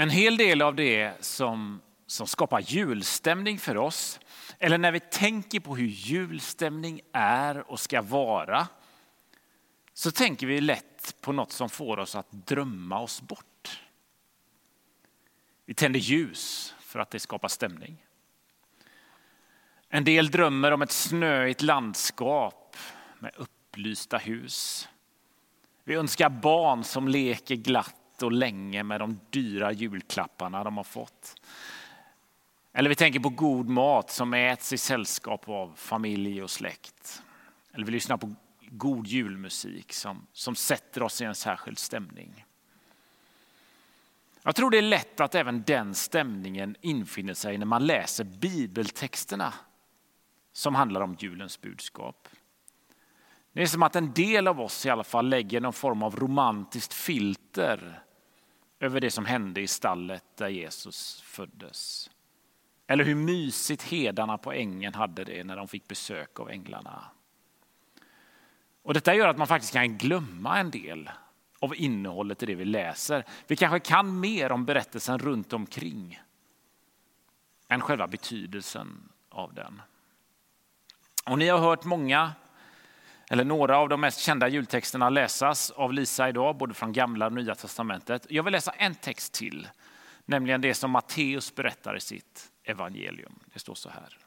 En hel del av det som, som skapar julstämning för oss, eller när vi tänker på hur julstämning är och ska vara, så tänker vi lätt på något som får oss att drömma oss bort. Vi tänder ljus för att det skapar stämning. En del drömmer om ett snöigt landskap med upplysta hus. Vi önskar barn som leker glatt och länge med de dyra julklapparna de har fått. Eller vi tänker på god mat som äts i sällskap av familj och släkt. Eller vi lyssnar på god julmusik som, som sätter oss i en särskild stämning. Jag tror det är lätt att även den stämningen infinner sig när man läser bibeltexterna som handlar om julens budskap. Det är som att en del av oss i alla fall lägger någon form av romantiskt filter över det som hände i stallet där Jesus föddes. Eller hur mysigt hedarna på ängen hade det när de fick besök av änglarna. Och detta gör att man faktiskt kan glömma en del av innehållet i det vi läser. Vi kanske kan mer om berättelsen runt omkring än själva betydelsen av den. Och ni har hört många, eller några av de mest kända jultexterna läsas av Lisa idag, både från gamla och nya testamentet. Jag vill läsa en text till, nämligen det som Matteus berättar i sitt evangelium. Det står så här.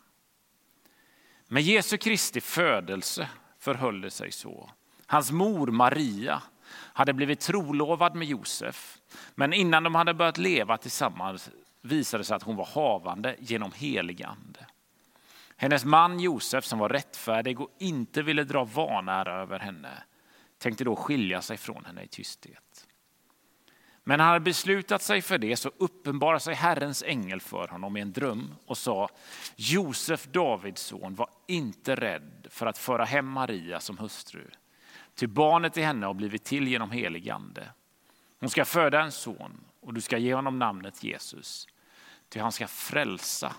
Med Jesu Kristi födelse förhöll det sig så. Hans mor Maria hade blivit trolovad med Josef, men innan de hade börjat leva tillsammans visade det sig att hon var havande genom helig ande. Hennes man Josef som var rättfärdig och inte ville dra vanära över henne tänkte då skilja sig från henne i tysthet. Men han hade beslutat sig för det så uppenbarade sig Herrens ängel för honom i en dröm och sa Josef, Davids son, var inte rädd för att föra hem Maria som hustru. Ty barnet i henne har blivit till genom helig ande. Hon ska föda en son och du ska ge honom namnet Jesus. Ty han ska frälsa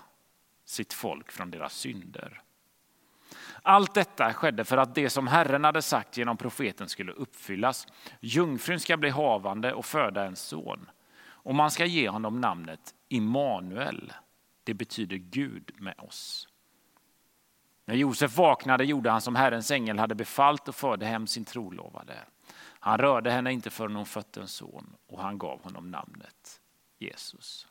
sitt folk från deras synder. Allt detta skedde för att det som Herren hade sagt genom profeten skulle uppfyllas. Jungfrun ska bli havande och föda en son och man ska ge honom namnet Immanuel. Det betyder Gud med oss. När Josef vaknade gjorde han som Herrens ängel hade befallt och förde hem sin trolovade. Han rörde henne inte förrän hon fött en son och han gav honom namnet Jesus.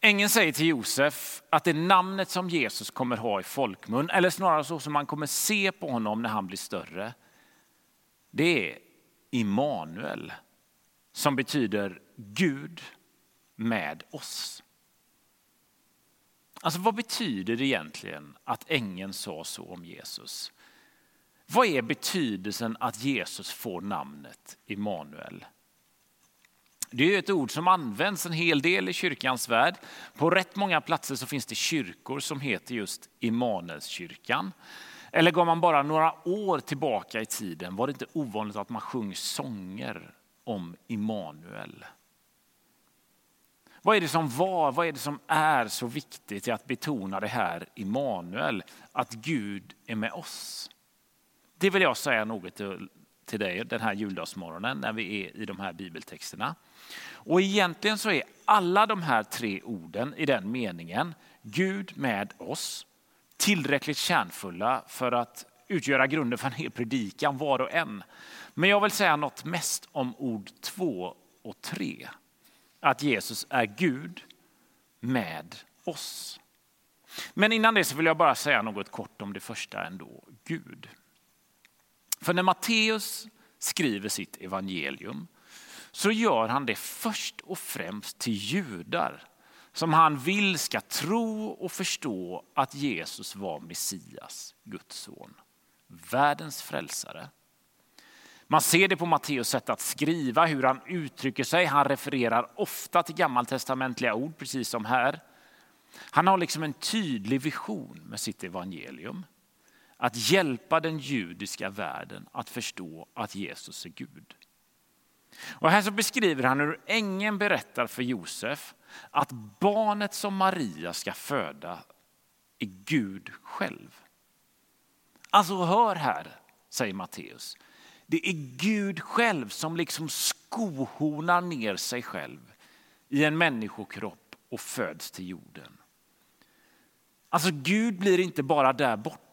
Ängeln säger till Josef att det namnet som Jesus kommer ha i folkmun, eller snarare så som man kommer se på honom när han blir större, det är Immanuel, som betyder Gud med oss. Alltså vad betyder det egentligen att ängeln sa så om Jesus? Vad är betydelsen att Jesus får namnet Immanuel? Det är ett ord som används en hel del i kyrkans värld. På rätt många platser så finns det kyrkor som heter just Immanuelskyrkan. Eller går man bara några år tillbaka i tiden var det inte ovanligt att man sjöng sånger om Immanuel. Vad är det som var, vad är det som är så viktigt i att betona det här Immanuel, att Gud är med oss? Det vill jag säga något till dig den här juldagsmorgonen när vi är i de här bibeltexterna. Och egentligen så är alla de här tre orden i den meningen, Gud med oss, tillräckligt kärnfulla för att utgöra grunden för en hel predikan var och en. Men jag vill säga något mest om ord två och tre. Att Jesus är Gud med oss. Men innan det så vill jag bara säga något kort om det första ändå, Gud. För när Matteus skriver sitt evangelium så gör han det först och främst till judar som han vill ska tro och förstå att Jesus var Messias, Guds son, världens frälsare. Man ser det på Matteus sätt att skriva, hur han uttrycker sig. Han refererar ofta till gammaltestamentliga ord, precis som här. Han har liksom en tydlig vision med sitt evangelium. Att hjälpa den judiska världen att förstå att Jesus är Gud. Och här så beskriver han hur ängeln berättar för Josef att barnet som Maria ska föda är Gud själv. Alltså hör här, säger Matteus. Det är Gud själv som liksom skohornar ner sig själv i en människokropp och föds till jorden. Alltså Gud blir inte bara där borta.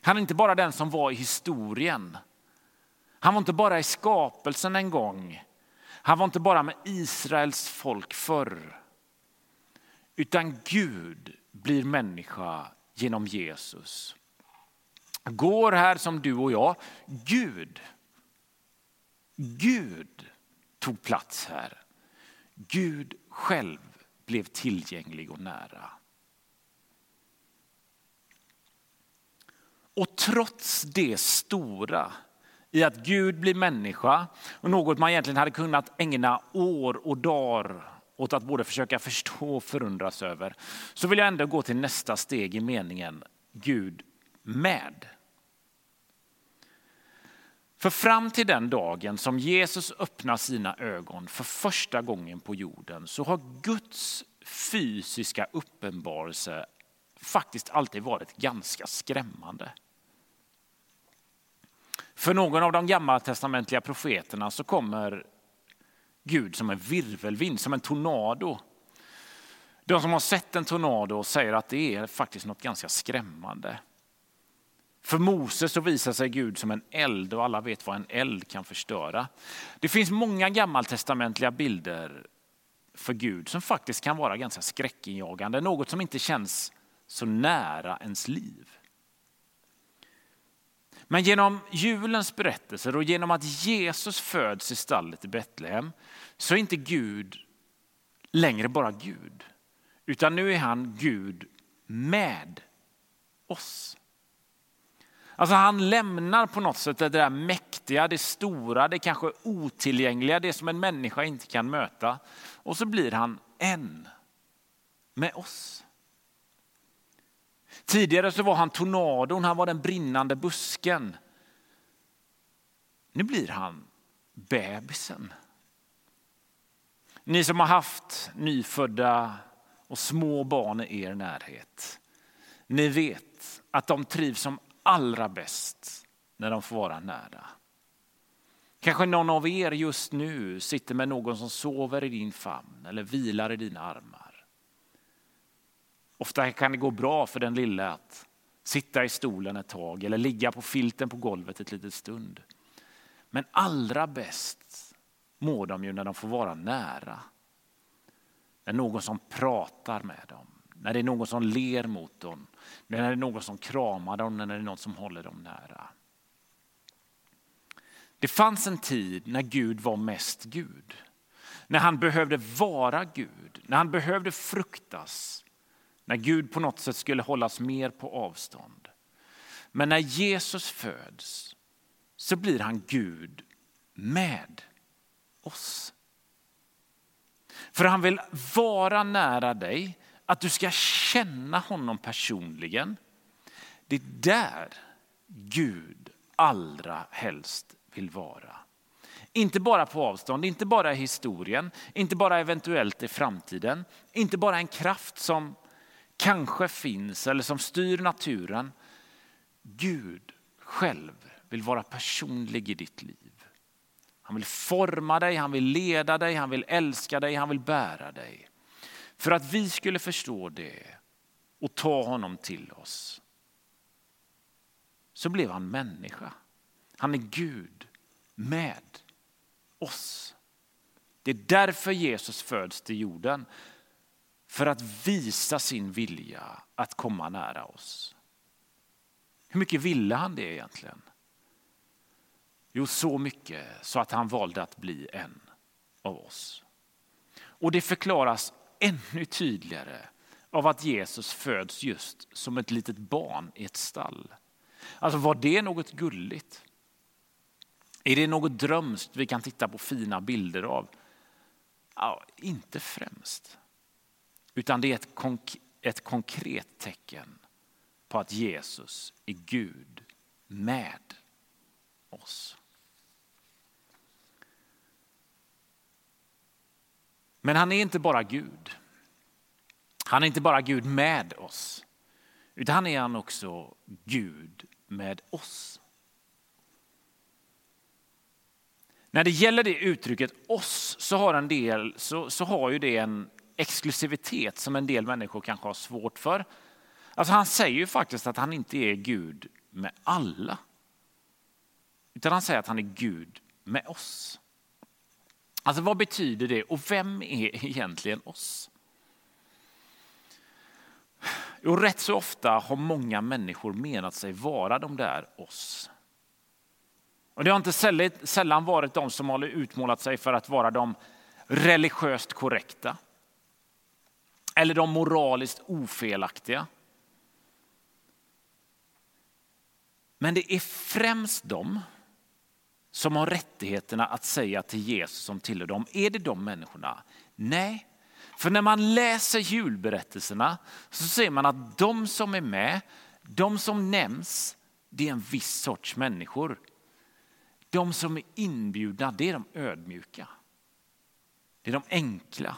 Han är inte bara den som var i historien. Han var inte bara i skapelsen en gång. Han var inte bara med Israels folk förr. Utan Gud blir människa genom Jesus. Går här som du och jag. Gud. Gud tog plats här. Gud själv blev tillgänglig och nära. Och trots det stora i att Gud blir människa och något man egentligen hade kunnat ägna år och dagar åt att både försöka förstå och förundras över, så vill jag ändå gå till nästa steg i meningen Gud med. För fram till den dagen som Jesus öppnar sina ögon för första gången på jorden så har Guds fysiska uppenbarelse faktiskt alltid varit ganska skrämmande. För någon av de gammaltestamentliga profeterna så kommer Gud som en virvelvind, som en tornado. De som har sett en tornado säger att det är faktiskt något ganska skrämmande. För Moses så visar sig Gud som en eld och alla vet vad en eld kan förstöra. Det finns många gammaltestamentliga bilder för Gud som faktiskt kan vara ganska skräckinjagande, något som inte känns så nära ens liv. Men genom julens berättelser och genom att Jesus föds i stallet i Betlehem så är inte Gud längre bara Gud. Utan nu är han Gud med oss. Alltså han lämnar på något sätt det där mäktiga, det stora, det kanske otillgängliga, det som en människa inte kan möta. Och så blir han en med oss. Tidigare så var han tornadon, han var den brinnande busken. Nu blir han bebisen. Ni som har haft nyfödda och små barn i er närhet. Ni vet att de trivs som allra bäst när de får vara nära. Kanske någon av er just nu sitter med någon som sover i din famn eller vilar i dina armar. Ofta kan det gå bra för den lilla att sitta i stolen ett tag eller ligga på filten på golvet ett litet stund. Men allra bäst mår de ju när de får vara nära. När någon som pratar med dem, när det är någon som ler mot dem, när det är någon som kramar dem, när det är någon som håller dem nära. Det fanns en tid när Gud var mest Gud. När han behövde vara Gud, när han behövde fruktas. När Gud på något sätt skulle hållas mer på avstånd. Men när Jesus föds så blir han Gud med oss. För han vill vara nära dig, att du ska känna honom personligen. Det är där Gud allra helst vill vara. Inte bara på avstånd, inte bara i historien, inte bara eventuellt i framtiden, inte bara en kraft som kanske finns eller som styr naturen. Gud själv vill vara personlig i ditt liv. Han vill forma dig, han vill leda dig, han vill älska dig, han vill bära dig. För att vi skulle förstå det och ta honom till oss så blev han människa. Han är Gud med oss. Det är därför Jesus föds till jorden. För att visa sin vilja att komma nära oss. Hur mycket ville han det egentligen? Jo, så mycket så att han valde att bli en av oss. Och det förklaras ännu tydligare av att Jesus föds just som ett litet barn i ett stall. Alltså var det något gulligt? Är det något drömskt vi kan titta på fina bilder av? Ja, inte främst. Utan det är ett, konk ett konkret tecken på att Jesus är Gud med oss. Men han är inte bara Gud. Han är inte bara Gud med oss, utan han är han också Gud med oss. När det gäller det uttrycket oss så har, en del, så, så har ju det en exklusivitet som en del människor kanske har svårt för. Alltså han säger ju faktiskt att han inte är Gud med alla. Utan han säger att han är Gud med oss. Alltså vad betyder det och vem är egentligen oss? Jo, rätt så ofta har många människor menat sig vara de där oss. Och det har inte sällan varit de som har utmålat sig för att vara de religiöst korrekta. Eller de moraliskt ofelaktiga. Men det är främst de som har rättigheterna att säga till Jesus som tillhör dem. Är det de människorna? Nej, för när man läser julberättelserna så ser man att de som är med, de som nämns, det är en viss sorts människor. De som är inbjudna, det är de ödmjuka. Det är de enkla.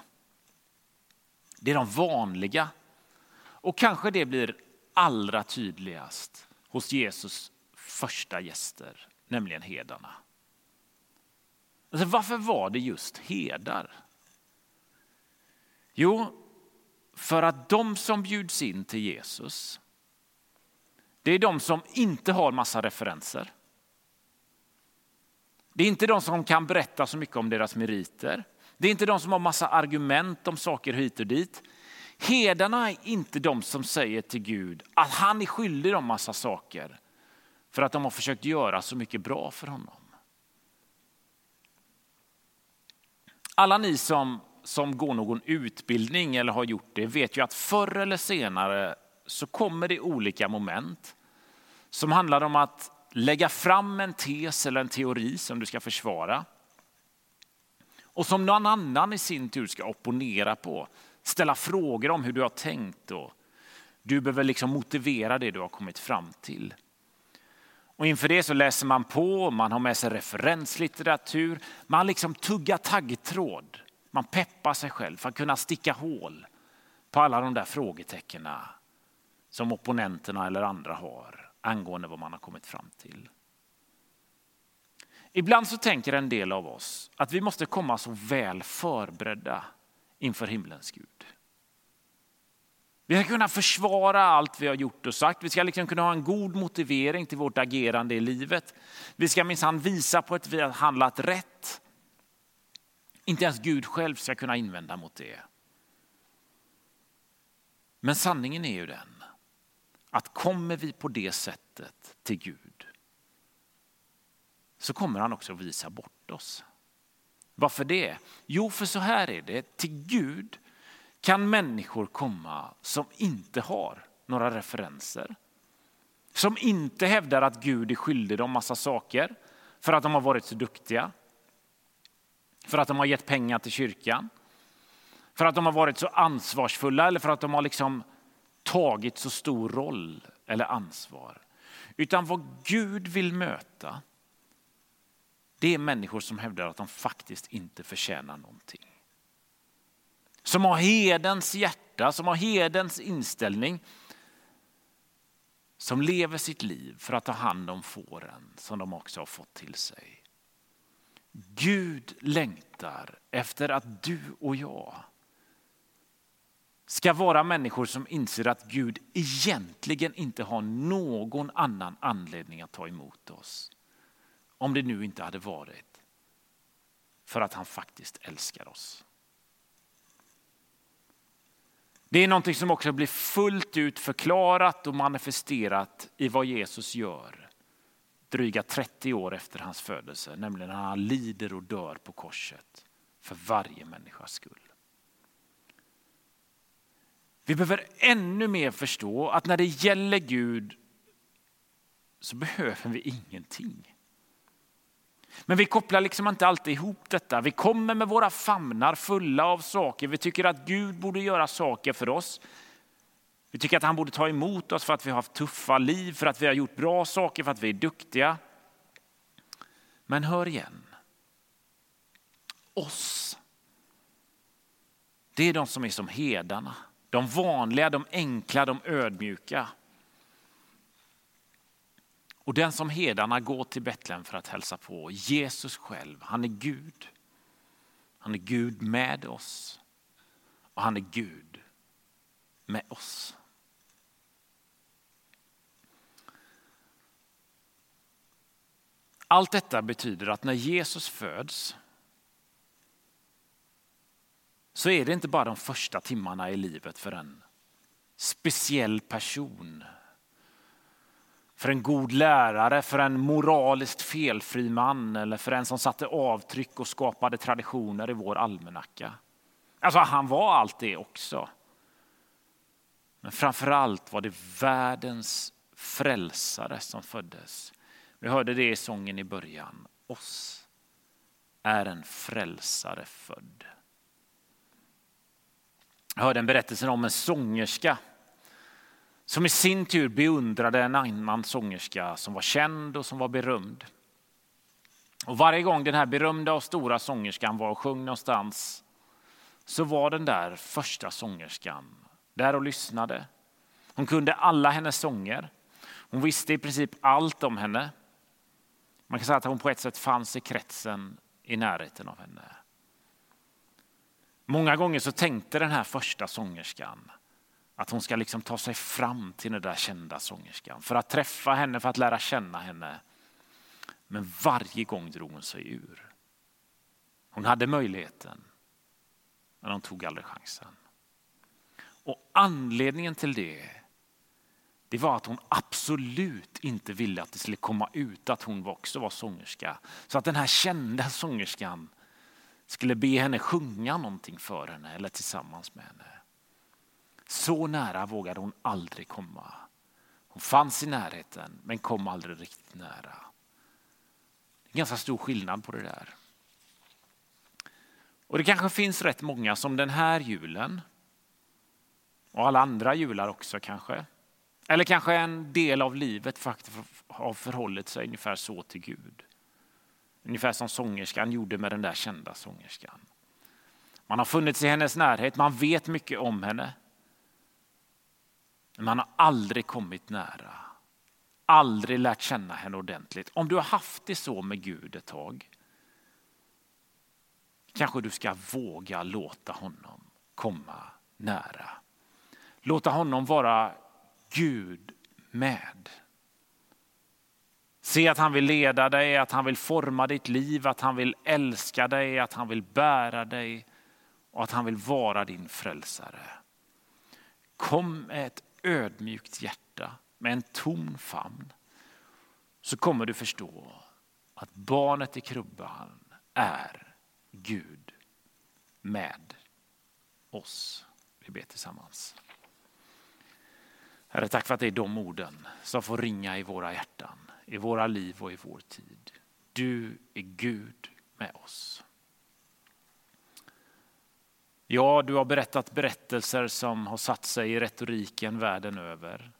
Det är de vanliga. Och kanske det blir allra tydligast hos Jesus första gäster, nämligen hedarna. Alltså, varför var det just hedar? Jo, för att de som bjuds in till Jesus, det är de som inte har massa referenser. Det är inte de som kan berätta så mycket om deras meriter. Det är inte de som har massa argument om saker hit och dit. Hedarna är inte de som säger till Gud att han är skyldig dem massa saker för att de har försökt göra så mycket bra för honom. Alla ni som, som går någon utbildning eller har gjort det vet ju att förr eller senare så kommer det olika moment som handlar om att lägga fram en tes eller en teori som du ska försvara. Och som någon annan i sin tur ska opponera på, ställa frågor om hur du har tänkt. Och du behöver liksom motivera det du har kommit fram till. Och inför det så läser man på, man har med sig referenslitteratur, man liksom tuggar taggtråd. Man peppar sig själv för att kunna sticka hål på alla de där frågetecknen som opponenterna eller andra har angående vad man har kommit fram till. Ibland så tänker en del av oss att vi måste komma så väl förberedda inför himlens Gud. Vi ska kunna försvara allt vi har gjort och sagt. Vi ska liksom kunna ha en god motivering till vårt agerande i livet. Vi ska minsann visa på att vi har handlat rätt. Inte ens Gud själv ska kunna invända mot det. Men sanningen är ju den att kommer vi på det sättet till Gud så kommer han också visa bort oss. Varför det? Jo, för så här är det. Till Gud kan människor komma som inte har några referenser. Som inte hävdar att Gud är skyldig dem massa saker för att de har varit så duktiga. För att de har gett pengar till kyrkan. För att de har varit så ansvarsfulla eller för att de har liksom tagit så stor roll eller ansvar. Utan vad Gud vill möta det är människor som hävdar att de faktiskt inte förtjänar någonting. Som har hedens hjärta, som har hedens inställning. Som lever sitt liv för att ta hand om fåren som de också har fått till sig. Gud längtar efter att du och jag ska vara människor som inser att Gud egentligen inte har någon annan anledning att ta emot oss. Om det nu inte hade varit för att han faktiskt älskar oss. Det är någonting som också blir fullt ut förklarat och manifesterat i vad Jesus gör dryga 30 år efter hans födelse, nämligen när han lider och dör på korset för varje människas skull. Vi behöver ännu mer förstå att när det gäller Gud så behöver vi ingenting. Men vi kopplar liksom inte alltid ihop detta. Vi kommer med våra famnar fulla av saker. Vi tycker att Gud borde göra saker för oss. Vi tycker att han borde ta emot oss för att vi har haft tuffa liv, för att vi har gjort bra saker, för att vi är duktiga. Men hör igen. Oss. Det är de som är som hedarna. De vanliga, de enkla, de ödmjuka. Och den som hedarna går till Betlehem för att hälsa på, Jesus själv, han är Gud. Han är Gud med oss och han är Gud med oss. Allt detta betyder att när Jesus föds så är det inte bara de första timmarna i livet för en speciell person. För en god lärare, för en moraliskt felfri man eller för en som satte avtryck och skapade traditioner i vår almanacka. Alltså han var allt det också. Men framför allt var det världens frälsare som föddes. Vi hörde det i sången i början. Oss är en frälsare född. Jag hörde en berättelse om en sångerska som i sin tur beundrade en annan sångerska som var känd och som var berömd. Och varje gång den här berömda och stora sångerskan var och sjöng någonstans så var den där första sångerskan där och lyssnade. Hon kunde alla hennes sånger. Hon visste i princip allt om henne. Man kan säga att hon på ett sätt fanns i kretsen i närheten av henne. Många gånger så tänkte den här första sångerskan att hon ska liksom ta sig fram till den där kända sångerskan för att träffa henne, för att lära känna henne. Men varje gång drog hon sig ur. Hon hade möjligheten, men hon tog aldrig chansen. Och anledningen till det, det var att hon absolut inte ville att det skulle komma ut att hon också var sångerska. Så att den här kända sångerskan skulle be henne sjunga någonting för henne eller tillsammans med henne. Så nära vågade hon aldrig komma. Hon fanns i närheten men kom aldrig riktigt nära. Det är ganska stor skillnad på det där. Och det kanske finns rätt många som den här julen och alla andra jular också kanske. Eller kanske en del av livet faktiskt har förhållit sig ungefär så till Gud. Ungefär som sångerskan gjorde med den där kända sångerskan. Man har funnits i hennes närhet, man vet mycket om henne. Men man har aldrig kommit nära. Aldrig lärt känna henne ordentligt. Om du har haft det så med Gud ett tag kanske du ska våga låta honom komma nära. Låta honom vara Gud med. Se att han vill leda dig, att han vill forma ditt liv, att han vill älska dig, att han vill bära dig och att han vill vara din frälsare. Kom med ett ödmjukt hjärta, med en tom famn, så kommer du förstå att barnet i krubban är Gud med oss. Vi ber tillsammans. Herre, tack för att det är de orden som får ringa i våra hjärtan, i våra liv och i vår tid. Du är Gud med oss. Ja, du har berättat berättelser som har satt sig i retoriken världen över.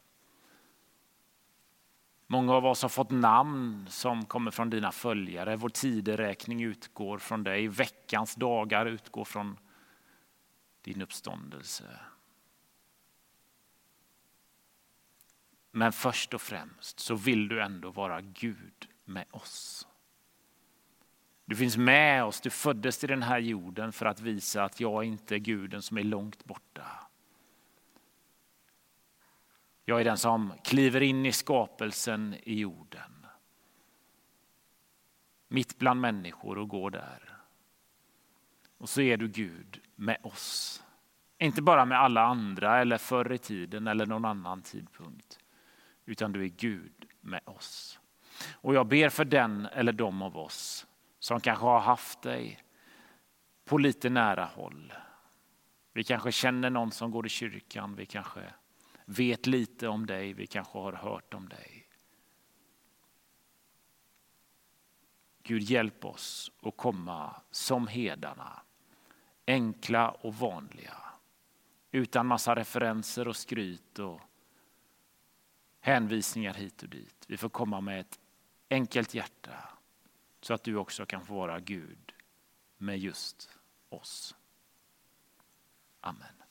Många av oss har fått namn som kommer från dina följare. Vår tideräkning utgår från dig. Veckans dagar utgår från din uppståndelse. Men först och främst så vill du ändå vara Gud med oss. Du finns med oss, du föddes till den här jorden för att visa att jag inte är guden som är långt borta. Jag är den som kliver in i skapelsen i jorden. Mitt bland människor och går där. Och så är du Gud med oss. Inte bara med alla andra eller förr i tiden eller någon annan tidpunkt. Utan du är Gud med oss. Och jag ber för den eller de av oss som kanske har haft dig på lite nära håll. Vi kanske känner någon som går i kyrkan, vi kanske vet lite om dig, vi kanske har hört om dig. Gud hjälp oss att komma som hedarna, enkla och vanliga. Utan massa referenser och skryt och hänvisningar hit och dit. Vi får komma med ett enkelt hjärta så att du också kan få vara Gud med just oss. Amen.